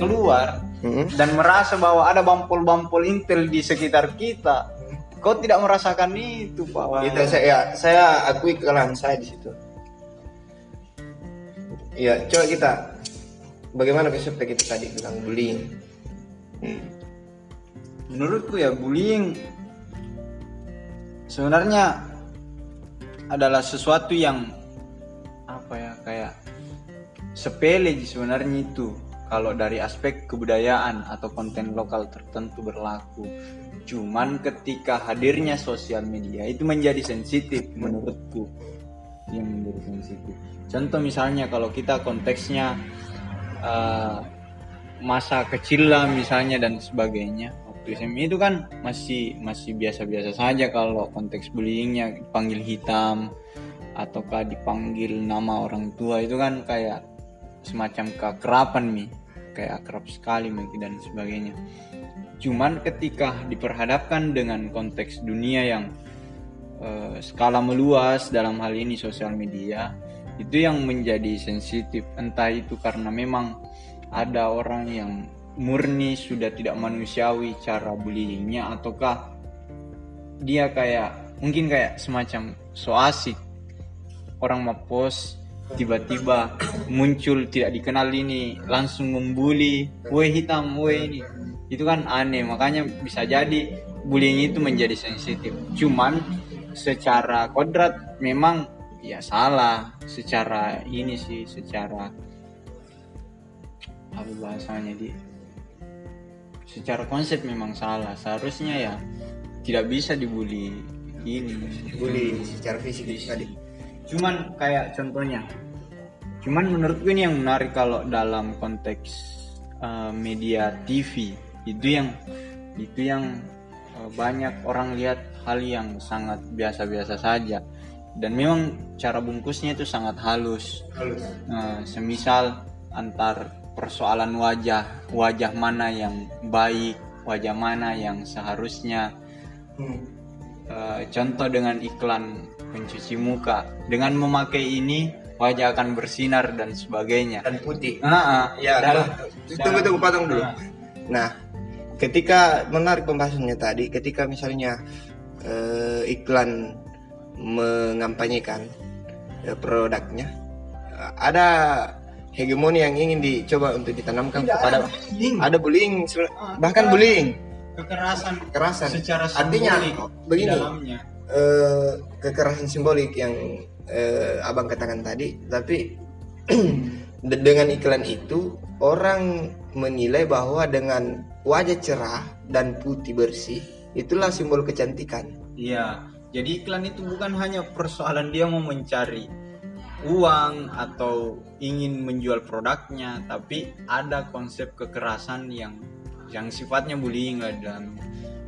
keluar Mm-mm. dan merasa bahwa ada bampol-bampol intel di sekitar kita kau tidak merasakan itu pak Wahyu? itu saya ya, saya akui kesalahan saya di situ Iya, coba kita bagaimana konsep kita tadi bilang bullying. Hmm. menurutku ya bullying sebenarnya adalah sesuatu yang apa ya kayak sepele sih sebenarnya itu kalau dari aspek kebudayaan atau konten lokal tertentu berlaku. Cuman ketika hadirnya sosial media itu menjadi sensitif menurutku. Yang menjadi sensitif. Contoh misalnya kalau kita konteksnya eh, masa kecil lah misalnya dan sebagainya. Waktu SMA itu kan masih masih biasa-biasa saja kalau konteks bullyingnya dipanggil hitam ataukah dipanggil nama orang tua itu kan kayak semacam keakraban nih kayak akrab sekali Meki dan sebagainya. Cuman ketika diperhadapkan dengan konteks dunia yang eh, skala meluas dalam hal ini sosial media itu yang menjadi sensitif. Entah itu karena memang ada orang yang murni sudah tidak manusiawi cara bullyingnya ataukah dia kayak mungkin kayak semacam so asik. Orang mau post tiba-tiba muncul tidak dikenal ini langsung membuli woi hitam woi ini. Itu kan aneh makanya bisa jadi bullying itu menjadi sensitif. Cuman secara kodrat memang ya salah secara ini sih secara apa bahasanya di secara konsep memang salah. Seharusnya ya tidak bisa dibully ini. Bullying secara fisik. tadi. Cuman kayak contohnya. Cuman menurutku ini yang menarik kalau dalam konteks uh, media TV itu yang itu yang uh, banyak orang lihat hal yang sangat biasa-biasa saja. Dan memang cara bungkusnya itu sangat halus. Halus. Nah, semisal antar persoalan wajah wajah mana yang baik wajah mana yang seharusnya. Hmm. Eh, contoh dengan iklan pencuci muka dengan memakai ini wajah akan bersinar dan sebagainya Dan putih. Ah, ah. Ya, Dan- tunggu tunggu potong dulu. Ah. Nah, ketika menarik pembahasannya tadi, ketika misalnya eh, iklan mengampanyekan eh, produknya, eh, ada hegemoni yang ingin dicoba untuk ditanamkan Tidak kepada ada bullying. ada bullying, Ah, bahkan bullying, kekerasan kekerasan. secara Artinya begini, dalamnya eh, kekerasan simbolik yang eh, abang katakan tadi, tapi de- dengan iklan itu orang menilai bahwa dengan wajah cerah dan putih bersih itulah simbol kecantikan. Iya, jadi iklan itu bukan hanya persoalan dia mau mencari uang atau ingin menjual produknya, tapi ada konsep kekerasan yang yang sifatnya bullying dalam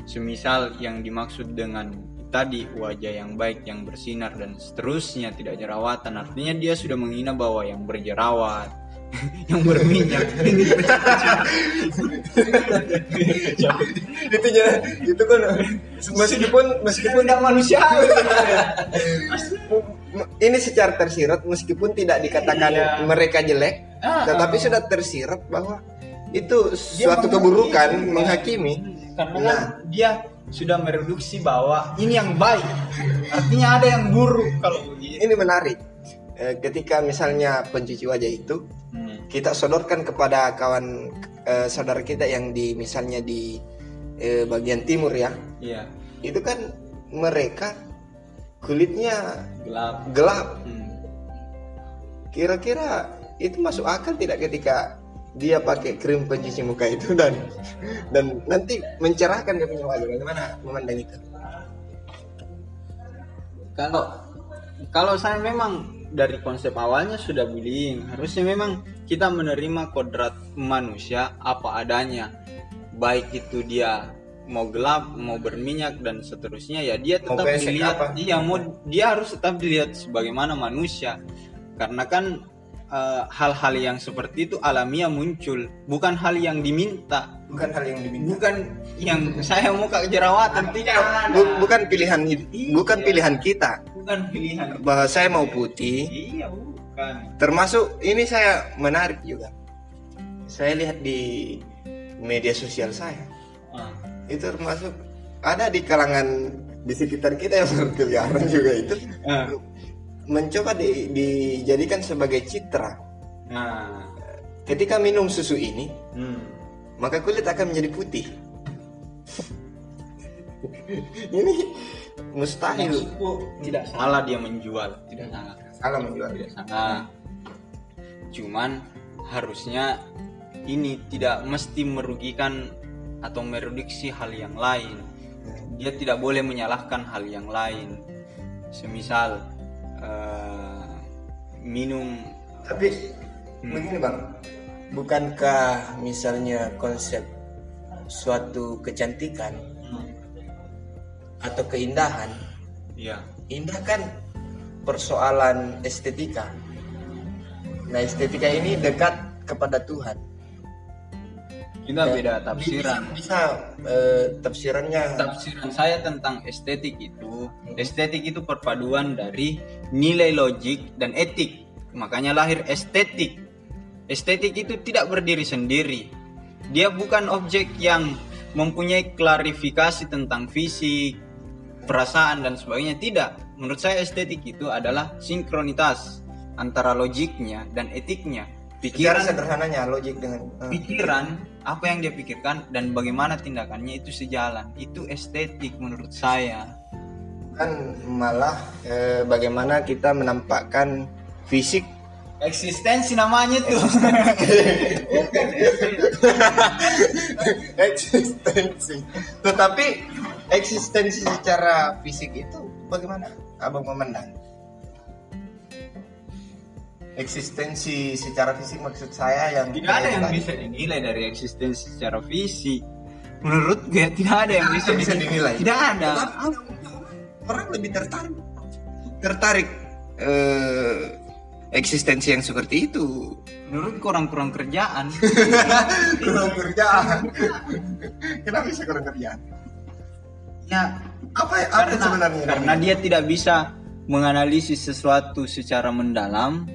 semisal yang dimaksud dengan tadi wajah yang baik yang bersinar dan seterusnya tidak jerawatan artinya dia sudah menghina bahwa yang berjerawat yang berminyak itu itu kan meskipun meskipun tidak manusiawi ini secara tersirat meskipun tidak dikatakan Iya. mereka jelek, Ah, tetapi ah. sudah tersirat bahwa itu suatu keburukan menghakimi. karena Nah. dia sudah mereduksi bahwa ini yang baik artinya ada yang buruk kalau begitu Ini menarik. Eh, ketika misalnya pencuci wajah itu Hmm. kita sodorkan kepada kawan eh, saudara kita yang di misalnya di eh, bagian timur ya, iya itu kan mereka kulitnya gelap gelap. Hmm. Kira-kira itu masuk akal tidak ketika dia pakai krim pencuci muka itu dan dan nanti mencerahkan dia punya wajah. Bagaimana memandang itu? kalau kalau saya memang dari konsep awalnya sudah bullying harusnya memang kita menerima kodrat manusia apa adanya baik itu dia mau gelap mau berminyak dan seterusnya ya dia tetap dilihat apa? iya mau dia harus tetap dilihat sebagaimana manusia karena kan eh, hal-hal yang seperti itu alamiah muncul bukan hal yang diminta Bukan hal yang diminta. bukan yang saya muka jerawatan tidak. Bu- bukan pilihan bukan Iya. pilihan kita. bukan pilihan Bahwa saya mau putih, iya bukan termasuk ini saya menarik juga saya lihat di media sosial saya Ah. itu termasuk ada di kalangan di sekitar kita yang berkeliaran juga itu Ah. Mencoba di- dijadikan sebagai citra Nah. ketika minum susu ini Hmm. maka kulit akan menjadi putih ini mustahil Maksudku tidak salah dia menjual, tidak salah. salah menjual Tidak salah. Cuman harusnya ini tidak mesti merugikan atau mereduksi hal yang lain. Dia tidak boleh menyalahkan hal yang lain. Semisal eh, minum tapi begini bang. Bukankah misalnya konsep suatu kecantikan atau keindahan? Ya. Indah kan persoalan estetika. Nah estetika ini dekat kepada Tuhan kita beda tafsiran. bisa eh, tafsirannya Tafsiran saya tentang estetik itu, estetik itu perpaduan dari nilai logik dan etik. Makanya lahir estetik. Estetik itu tidak berdiri sendiri. Dia bukan objek yang mempunyai klarifikasi tentang fisik, perasaan dan sebagainya. Tidak. Menurut saya estetik itu adalah sinkronitas antara logiknya dan etiknya. Pikiran sederhananya logik dengan eh, pikiran apa yang dia pikirkan dan bagaimana tindakannya itu sejalan. Itu estetik menurut saya. Kan malah eh, bagaimana kita menampakkan fisik. Eksistensi namanya tuh. Eksistensi. Tetapi eksistensi secara fisik itu bagaimana? Abang memandang eksistensi secara fisik maksud saya yang tidak ada yang bisa dinilai dari eksistensi secara fisik. Menurut gue tidak ada yang bisa, bisa dinilai. tidak ada. Orang lebih tertarik tertarik eh, eksistensi yang seperti itu. Menurut kurang kurang kerjaan. Kurang kerjaan. Kenapa bisa kurang kerjaan? Ya apa apa karena, sebenarnya? karena dia tidak bisa menganalisis sesuatu secara mendalam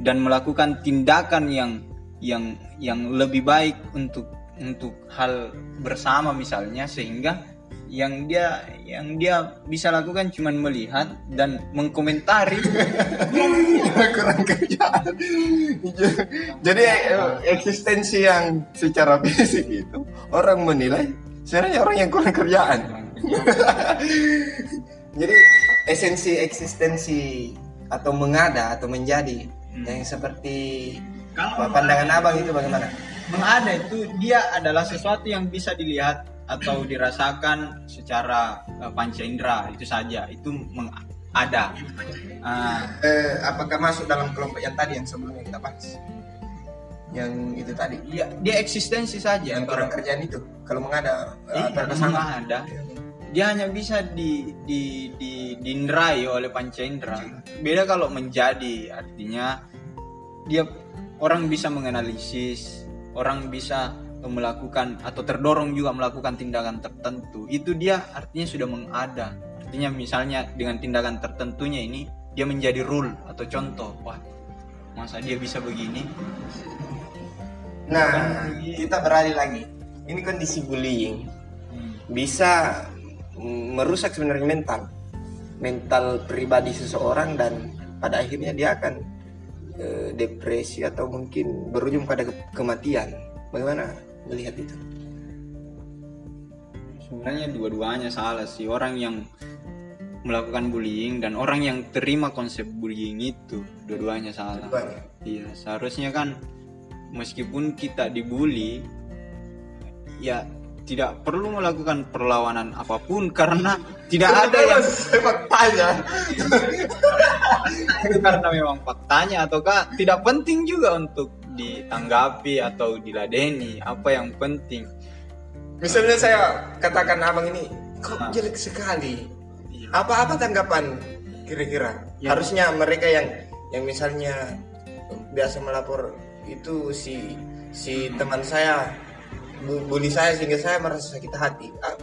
dan melakukan tindakan yang yang yang lebih baik untuk untuk hal bersama misalnya sehingga yang dia yang dia bisa lakukan cuman melihat dan mengkomentari. Kurang kerjaan jadi eh, eksistensi yang secara fisik itu orang menilai sebenarnya orang yang kurang kerjaan jadi esensi eksistensi atau mengada atau menjadi yang seperti Kalau pandangan abang itu bagaimana? mengada itu dia adalah sesuatu yang bisa dilihat atau dirasakan secara eh, panca indera itu saja. Itu mengada Ah, eh, apakah masuk dalam kelompok yang tadi yang sebelumnya kita bahas? Yang itu tadi? Dia, dia eksistensi saja. Yang kurang kerjaan itu kalau mengada eh, Iya, mengada dia hanya bisa di di di diinrai oleh panca indera beda kalau menjadi artinya dia orang bisa menganalisis orang bisa melakukan atau terdorong juga melakukan tindakan tertentu. Itu dia artinya sudah mengada. Artinya misalnya dengan tindakan tertentunya ini dia menjadi rule atau contoh. Wah masa dia bisa begini? Nah, kita beralih lagi. Ini kondisi bullying. Bisa mm, merusak sebenarnya mental, mental pribadi seseorang dan pada akhirnya dia akan eh, depresi atau mungkin berujung pada ke- kematian. Bagaimana melihat itu? sebenarnya dua-duanya salah sih orang yang melakukan bullying dan orang yang terima konsep bullying itu dua-duanya salah Banyak. iya seharusnya kan meskipun kita dibully ya tidak perlu melakukan perlawanan apa pun karena tidak ada yang sepak tanya. karena memang faktanya ataukah tidak penting juga untuk ditanggapi atau diladeni apa yang penting Misalnya saya katakan abang ini, kok Ah. jelek sekali. Iya. Apa-apa tanggapan kira-kira? Ya. Harusnya mereka yang yang misalnya biasa melapor itu si si teman saya bully saya sehingga saya merasa sakit hati. Ah,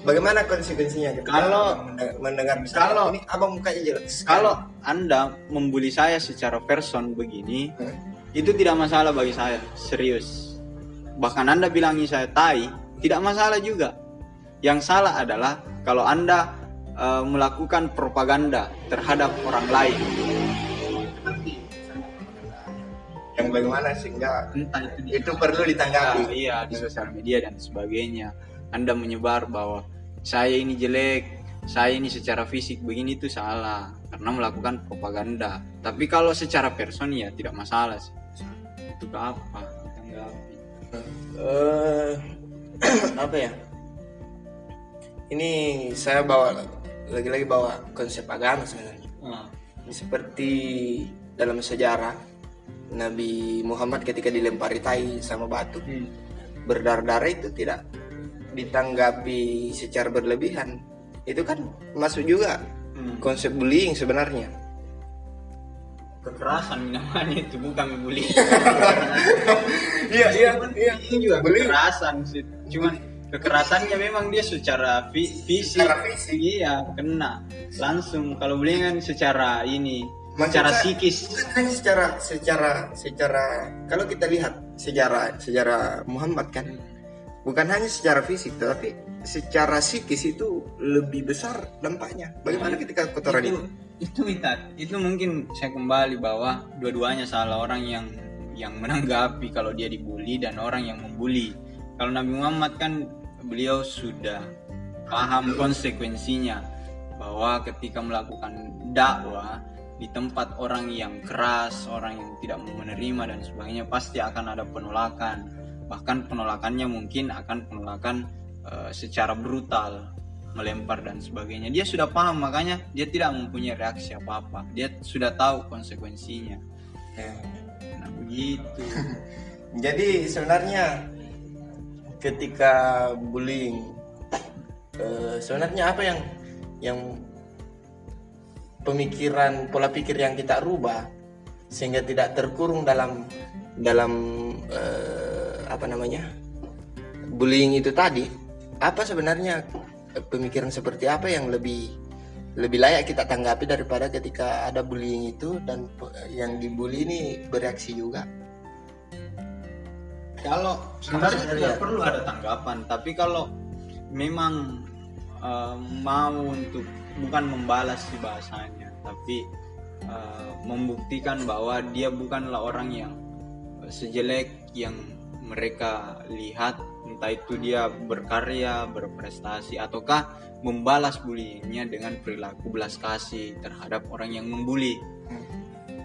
Bagaimana konsekuensinya? Kalau- mendengar- kalau- ini abang mukanya jelek. sekali. Kalau Anda membuli saya secara person begini, Hmm. itu tidak masalah bagi saya, serius. bahkan anda bilangi saya tai tidak masalah juga yang salah adalah kalau anda uh, melakukan propaganda terhadap orang lain yang bagaimana sehingga entah itu di itu perlu ditanggapi. Ya, iya di sosial media dan sebagainya. Anda menyebar bahwa saya ini jelek saya ini secara fisik begini itu salah karena melakukan propaganda. Tapi kalau secara person ya tidak masalah sih. Itu apa? Tanggapi. eh apa ya? Ini saya bawa lagi-lagi bawa konsep agama sebenarnya. Ah, seperti dalam sejarah Nabi Muhammad ketika dilempari tai sama batu. Hmm. berdarah-darah itu tidak ditanggapi secara berlebihan. Itu kan masuk juga Hmm. konsep bullying sebenarnya. Kekerasan namanya itu bukan bullying. Iya iya iya. juga Bullying. kekerasan sih. Cuman kekerasannya memang dia secara fi- fisik. Secara fisik. iya kena. Langsung kalau bullying kan secara ini Secara psikis. bukan hanya secara secara secara kalau kita lihat sejarah sejarah Muhammad kan bukan hanya secara fisik tetapi secara psikis itu lebih besar dampaknya. Bagaimana ketika kotoran itu, itu? itu itu mungkin saya kembali bahwa dua-duanya salah orang yang yang menanggapi kalau dia dibully dan orang yang membuli. Kalau Nabi Muhammad kan beliau sudah paham konsekuensinya bahwa ketika melakukan dakwah di tempat orang yang keras, orang yang tidak mau menerima dan sebagainya pasti akan ada penolakan. Bahkan penolakannya mungkin akan penolakan eh, secara brutal, melempar dan sebagainya. Dia sudah paham makanya dia tidak mempunyai reaksi apa-apa. Dia sudah tahu konsekuensinya. Nah, begitu. jadi sebenarnya ketika bullying eh, sebenarnya apa yang yang pemikiran pola pikir yang kita rubah sehingga tidak terkurung dalam dalam eh, apa namanya bullying itu tadi. Apa sebenarnya pemikiran seperti apa yang lebih lebih layak kita tanggapi daripada ketika ada bullying itu dan yang dibully ini bereaksi juga? Kalau sebenarnya tidak perlu ada tanggapan, tapi kalau memang eh, mau untuk bukan membalas si bahasanya, tapi eh, membuktikan bahwa dia bukanlah orang yang sejelek yang mereka lihat, entah itu dia berkarya, berprestasi, ataukah membalas bullyingnya dengan perilaku belas kasih terhadap orang yang membuli.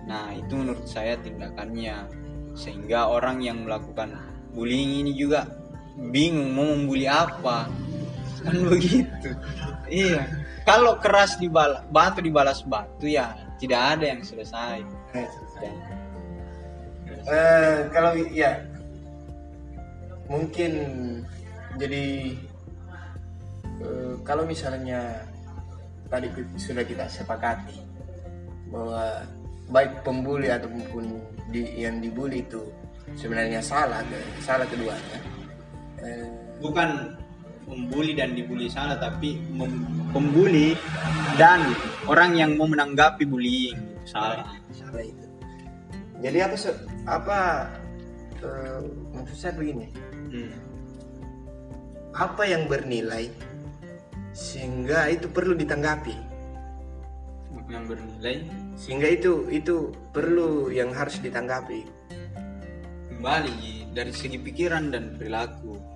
Nah, itu menurut saya tindakannya sehingga orang yang melakukan bullying ini juga bingung mau membuli apa. Kan begitu. Iya. Kalau keras dibalas batu dibalas batu ya tidak ada yang selesai. Eh, kalau ya mungkin jadi eh, kalau misalnya tadi sudah kita sepakati bahwa baik pembuli ataupun di, yang dibully itu sebenarnya salah salah keduanya Eh, Bukan membuli dan dibully salah tapi mem- pembuli dan orang yang mau menanggapi bullying itu salah. salah itu. Jadi apa apa eh, maksud saya begini? Hmm. apa yang bernilai sehingga itu perlu ditanggapi? Yang bernilai? Sehingga itu itu perlu yang harus ditanggapi. Kembali dari segi pikiran dan perilaku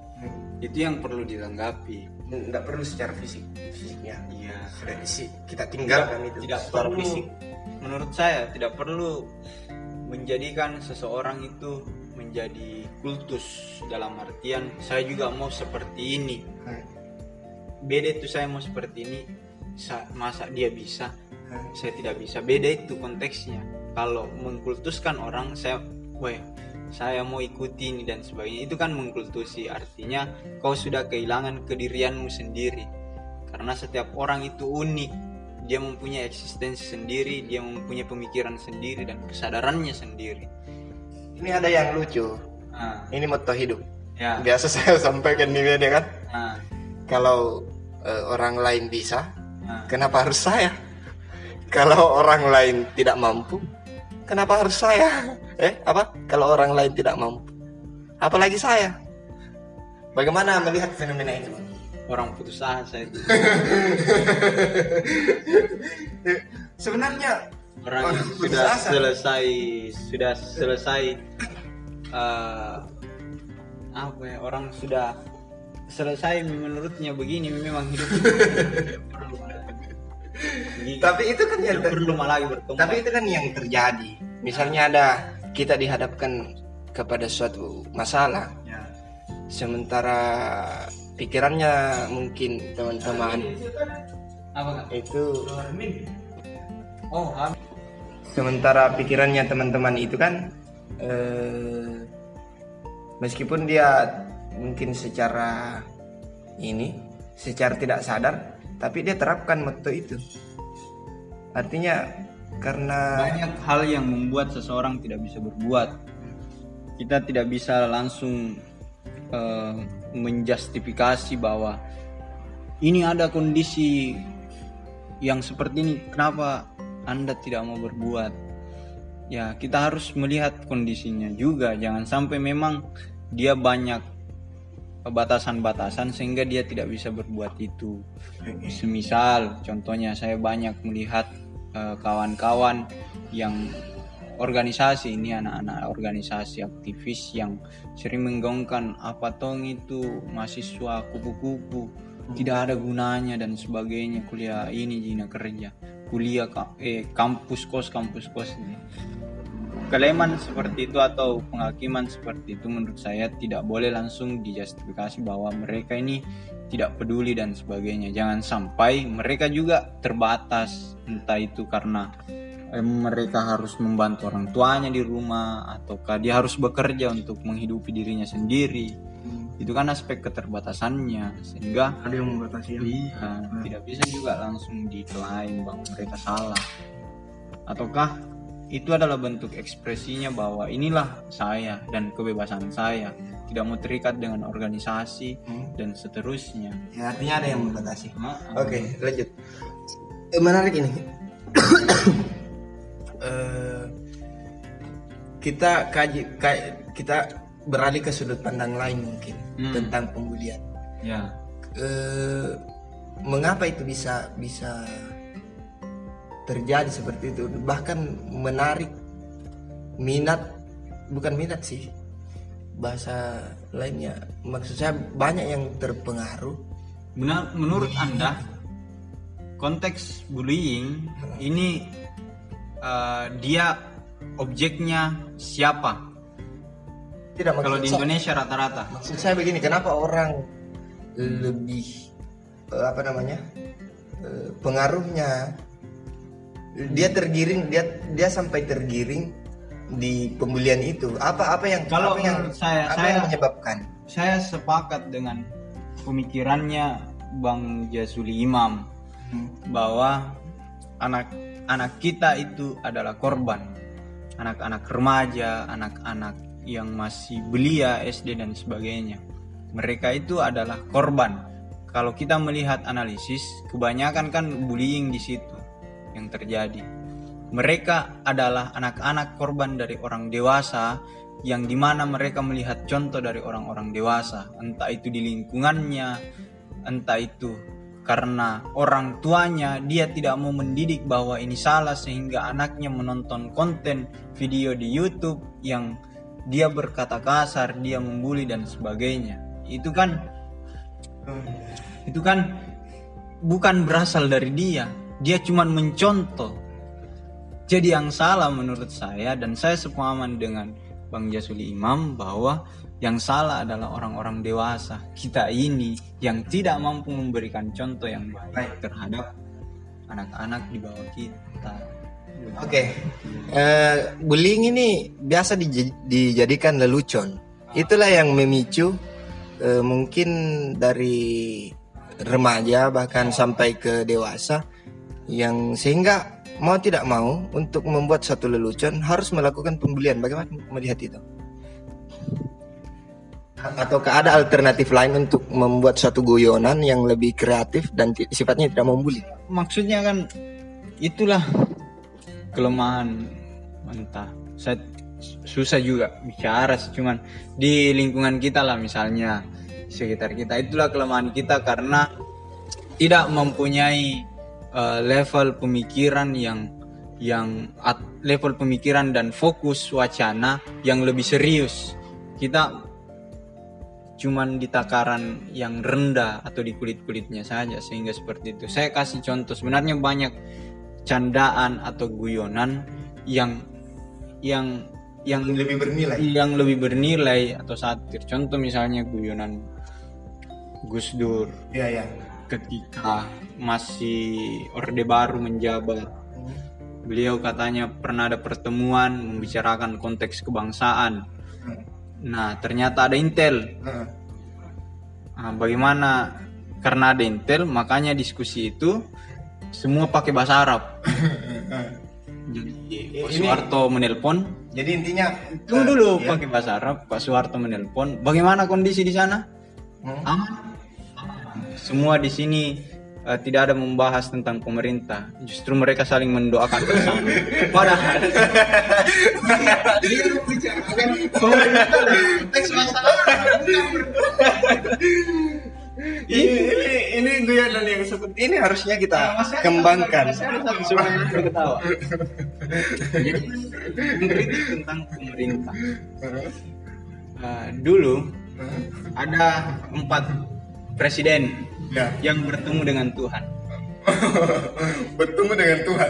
itu yang perlu ditanggapi nggak perlu secara fisik fisiknya. Iya. Sudah isi kita tinggalkan itu. tidak secara perlu. fisik. Menurut saya tidak perlu menjadikan seseorang itu menjadi kultus. Dalam artian saya juga mau seperti ini. Hmm. beda itu saya mau seperti ini sa- masa dia bisa Hmm. saya tidak bisa. Beda itu konteksnya. Kalau mengkultuskan orang saya wah saya mau ikuti ini dan sebagainya. Itu kan mengkultusi artinya kau sudah kehilangan kedirianmu sendiri. Karena setiap orang itu unik. Dia mempunyai eksistensi sendiri dia mempunyai pemikiran sendiri dan kesadarannya sendiri. Ini ada yang lucu. Nah, ini moto hidup. Ya. Biasa saya sampaikan di media kan? Nah, kalau eh, orang lain bisa nah. kenapa harus saya? Kalau orang lain tidak mampu kenapa harus saya eh apa kalau orang lain tidak mampu apalagi saya Bagaimana melihat fenomena itu? Bang? orang putus asa itu Sebenarnya orang orang sudah asa. selesai sudah selesai eh, apa ya orang sudah selesai menurutnya begini memang hidup lagi. Tapi itu kan yang ter- perlu lagi berkembang Tapi itu kan yang terjadi. Misalnya ada kita dihadapkan kepada suatu masalah, Ya. sementara pikirannya mungkin teman-teman apa itu oh habis sementara pikirannya teman-teman itu kan eh, meskipun dia mungkin secara ini secara tidak sadar tapi dia terapkan motto itu. Artinya karena banyak hal yang membuat seseorang tidak bisa berbuat. Kita tidak bisa langsung eh, menjustifikasi bahwa ini ada kondisi yang seperti ini kenapa anda tidak mau berbuat? Ya kita harus melihat kondisinya juga. Jangan sampai memang dia banyak batasan-batasan sehingga dia tidak bisa berbuat itu. Semisal contohnya saya banyak melihat eh, kawan-kawan yang organisasi ini anak-anak organisasi aktivis yang sering menggaungkan apa tong itu? Mahasiswa kupu-kupu. Tidak ada gunanya dan sebagainya. Kuliah ini jina kerja. Kuliah eh kampus kos kampus kos ini keleman seperti itu atau penghakiman seperti itu menurut saya tidak boleh langsung dijustifikasi bahwa mereka ini tidak peduli dan sebagainya jangan sampai mereka juga terbatas entah itu karena eh, mereka harus membantu orang tuanya di rumah ataukah dia harus bekerja untuk menghidupi dirinya sendiri itu kan aspek keterbatasannya sehingga ada yang membatasi ya. Iya, tidak bisa juga langsung diklaim bahwa mereka salah. Ataukah itu adalah bentuk ekspresinya bahwa inilah saya dan kebebasan saya, tidak mau terikat dengan organisasi Hmm. dan seterusnya. Ya, artinya ada yang membatasi Maaf. Oke, lanjut. Eh, menarik ini. Eh, kita kaji, ka- kita beralih ke sudut pandang lain mungkin Hmm. tentang pembulian. Ya, Eh, mengapa itu bisa bisa terjadi seperti itu? Bahkan menarik minat, bukan minat sih, bahasa lainnya. Maksud saya banyak yang terpengaruh. benar menurut Anda konteks bullying ini eh, dia objeknya siapa? Tidak Kalau di Indonesia rata-rata. Maksud saya begini, kenapa orang lebih eh, apa namanya eh, pengaruhnya dia tergiring dia dia sampai tergiring di pembulian itu apa apa yang Kalau apa yang saya, apa saya- yang menyebabkan Saya sepakat dengan pemikirannya Bang Jasuli Imam bahwa anak anak kita itu adalah korban. Anak-anak remaja, anak-anak yang masih belia SD dan sebagainya. Mereka itu adalah korban. Kalau kita melihat analisis, kebanyakan kan bullying di situ yang terjadi. Mereka adalah anak-anak korban dari orang dewasa yang di mana mereka melihat contoh dari orang-orang dewasa, entah itu di lingkungannya, entah itu karena orang tuanya dia tidak mau mendidik bahwa ini salah sehingga anaknya menonton konten video di YouTube yang dia berkata kasar, dia membuli dan sebagainya. Itu kan itu kan bukan berasal dari dia, dia cuman mencontoh. Jadi yang salah menurut saya dan saya sepemahaman dengan Bang Jasuli Imam bahwa yang salah adalah orang-orang dewasa kita ini yang tidak mampu memberikan contoh yang baik terhadap anak-anak di bawah kita. oke Eh, bullying ini biasa dij- dijadikan lelucon itulah yang memicu eh, mungkin dari remaja bahkan sampai ke dewasa yang sehingga mau tidak mau untuk membuat satu lelucon harus melakukan pembulian bagaimana melihat itu? Ataukah ada alternatif lain untuk membuat suatu guyonan yang lebih kreatif dan sifatnya tidak membuli Maksudnya kan itulah kelemahan entah. Saya susah juga bicara sih, cuman di lingkungan kita lah misalnya sekitar kita. Itulah kelemahan kita karena tidak mempunyai uh, level pemikiran yang yang at, level pemikiran dan fokus wacana yang lebih serius. Kita cuman di takaran yang rendah atau di kulit-kulitnya saja sehingga seperti itu. Saya kasih contoh sebenarnya banyak candaan atau guyonan yang yang yang lebih bernilai yang lebih bernilai atau satir. Contoh misalnya guyonan Gus Dur. Iya, ya. Ketika masih Orde Baru menjabat. Beliau katanya pernah ada pertemuan membicarakan konteks kebangsaan Nah, ternyata ada Intel. Nah, bagaimana? Karena ada Intel, makanya diskusi itu semua pakai bahasa Arab. Jadi Pak Soeharto menelpon. Jadi intinya tunggu dulu uh, pakai bahasa Arab. Pak Soeharto menelpon. Bagaimana kondisi di sana? Hmm? Aman. Semua di sini uh, tidak ada membahas tentang pemerintah. Justru mereka saling mendoakan bersama. Padahal dia membicarakan pemerintah teks masalah. ini, ini ini guyonan yang seperti ini harusnya kita nah, kembangkan. ketawa. Jadi mengkritik tentang pemerintah. Uh, dulu ada empat presiden ya. yang bertemu dengan Tuhan. bertemu dengan Tuhan.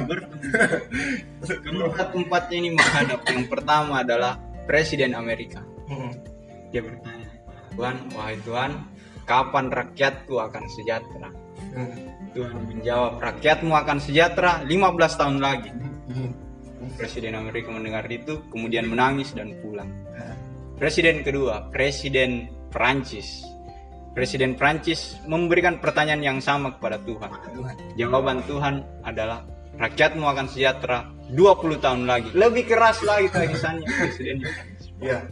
Keempat-empatnya ini menghadap. Yang pertama adalah Presiden Amerika. Hmm. Dia bertanya, Tuhan, wahai Tuhan, kapan rakyatku akan sejahtera? Hmm. Tuhan menjawab, rakyatmu akan sejahtera 15 tahun lagi. Hmm. Presiden Amerika mendengar itu, kemudian menangis dan pulang. Presiden kedua, Presiden Prancis Presiden Prancis memberikan pertanyaan yang sama kepada Tuhan. Jawaban Tuhan adalah rakyatmu akan sejahtera 20 tahun lagi. Lebih keras lagi tangisannya presiden. Ya.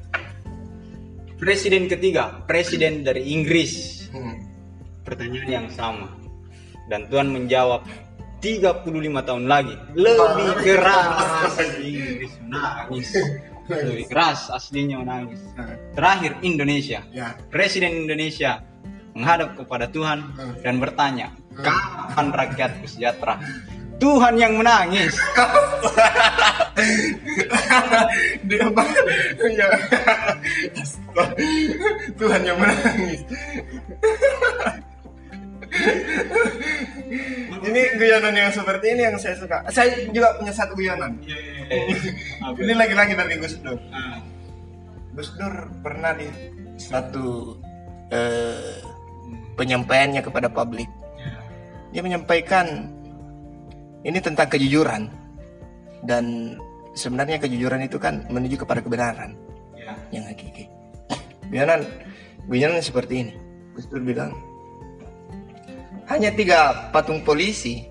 Presiden ketiga, presiden dari Inggris. Hmm. Pertanyaan yang sama. Dan Tuhan menjawab 35 tahun lagi. Lebih keras Inggris menangis. Lebih keras aslinya menangis. Terakhir Indonesia. Ya. Presiden Indonesia menghadap kepada Tuhan hmm. dan bertanya, kapan rakyatku sejahtera? Tuhan yang menangis. Dia ya. Tuhan yang menangis. Ini guyonan yang seperti ini yang saya suka. Saya juga punya satu guyonan. Iya, iya, iya. ini lagi-lagi dari Gus Dur. Ah. Gus Dur pernah di satu eh, penyampaiannya kepada publik. Dia menyampaikan ini tentang kejujuran dan sebenarnya kejujuran itu kan menuju kepada kebenaran ya. yang hakiki. Guyonan, guyonan seperti ini. Gus Dur bilang hanya tiga patung polisi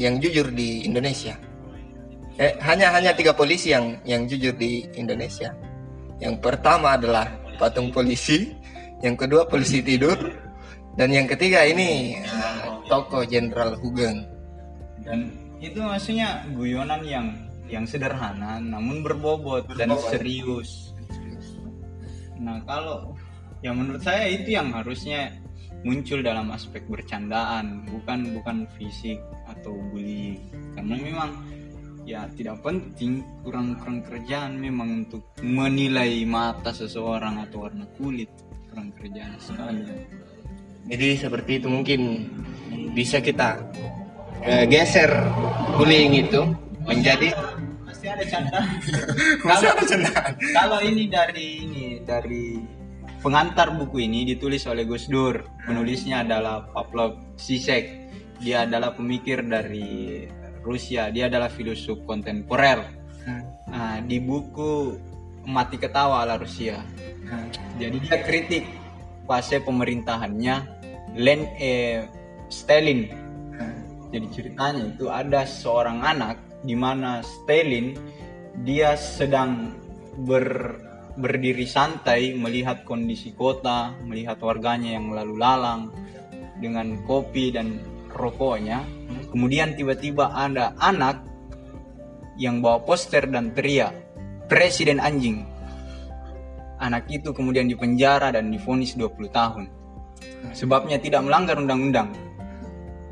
yang jujur di Indonesia. Eh, hanya hanya tiga polisi yang yang jujur di Indonesia. Yang pertama adalah patung polisi, yang kedua polisi tidur, dan yang ketiga ini toko Jenderal Hugeng. Dan itu maksudnya guyonan yang yang sederhana namun berbobot, berbobot. dan serius. Nah kalau yang menurut saya itu yang harusnya muncul dalam aspek bercandaan bukan bukan fisik atau bully karena memang ya tidak penting kurang kurang kerjaan memang untuk menilai mata seseorang atau warna kulit kurang kerjaan sekali jadi seperti itu mungkin bisa kita uh, geser bullying itu menjadi pasti ada canda. kalau ada canda. Kalau ini dari ini dari pengantar buku ini ditulis oleh Gus Dur. Penulisnya adalah Pavlov Zizek. Dia adalah pemikir dari Rusia. Dia adalah filosof kontemporer. Nah, di buku Mati Ketawa ala Rusia. Jadi dia kritik fase pemerintahannya Len eh, Stalin. Jadi ceritanya itu ada seorang anak di mana Stalin dia sedang ber, berdiri santai melihat kondisi kota, melihat warganya yang lalu lalang dengan kopi dan rokoknya. Kemudian tiba-tiba ada anak yang bawa poster dan teriak, "Presiden anjing." Anak itu kemudian dipenjara dan difonis 20 tahun sebabnya tidak melanggar undang-undang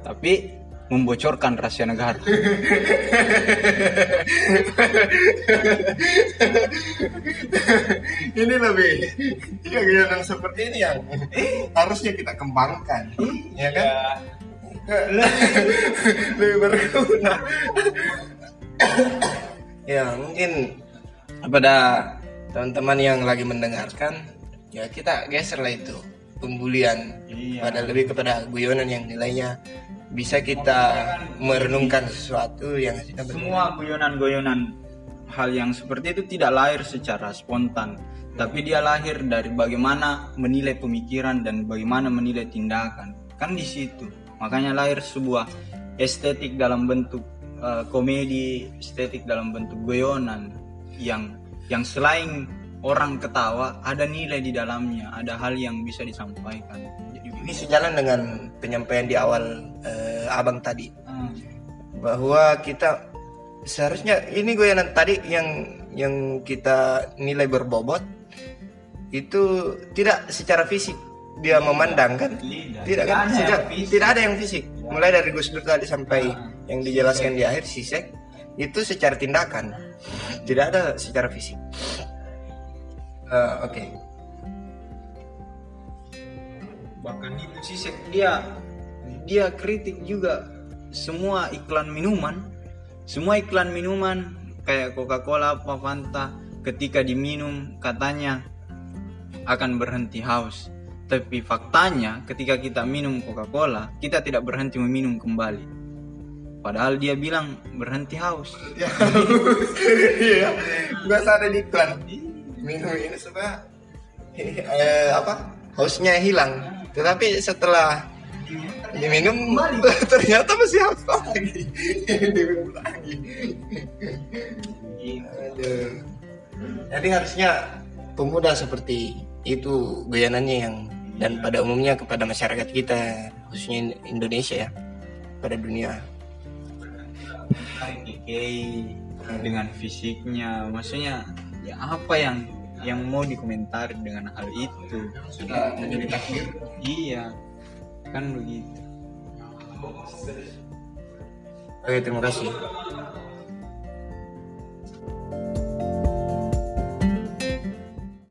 tapi membocorkan rahasia negara. Ini lebih kegiatan seperti ini yang harusnya kita kembangkan ya kan? Lebih berguna. Ya mungkin pada teman-teman yang lagi mendengarkan ya kita geser lah itu pembulian Iya. pada lebih kepada guyonan yang nilainya bisa kita merenungkan sesuatu yang kita semua guyonan-guyonan hal yang seperti itu tidak lahir secara spontan tapi dia lahir dari bagaimana menilai pemikiran dan bagaimana menilai tindakan. Kan di situ. Makanya lahir sebuah estetik dalam bentuk eh, komedi estetik dalam bentuk guyonan yang yang selain orang ketawa ada nilai di dalamnya ada hal yang bisa disampaikan. Jadi ini sejalan dengan penyampaian di awal eh, abang tadi. Hmm, bahwa kita seharusnya ini guyonan tadi yang yang kita nilai berbobot itu tidak secara fisik dia memandang kan? Tidak. tidak Tidak kan ada tidak, yang fisik. tidak ada yang fisik. Mulai dari Gus Dur tadi sampai yang dijelaskan di akhir sisek itu secara tindakan. Tidak ada secara fisik Eh, oke. Bahkan itu sih dia dia kritik juga semua iklan minuman. Semua iklan minuman kayak Coca-Cola apa Fanta ketika diminum katanya akan berhenti haus. Tapi faktanya ketika kita minum Coca-Cola kita tidak berhenti meminum kembali. Padahal dia bilang berhenti haus. Iya. Nggak ada di iklan minum ini supaya eh, apa hausnya hilang. Tetapi setelah diminum ternyata masih haus lagi? Diminum lagi Aduh. jadi harusnya pemuda seperti itu goyanannya yang dan pada umumnya kepada masyarakat kita khususnya Indonesia ya pada dunia. Dengan fisiknya maksudnya ya apa yang yang mau dikomentari dengan hal itu? Sudah menjadi takdir? Iya kan begitu. Oke terima kasih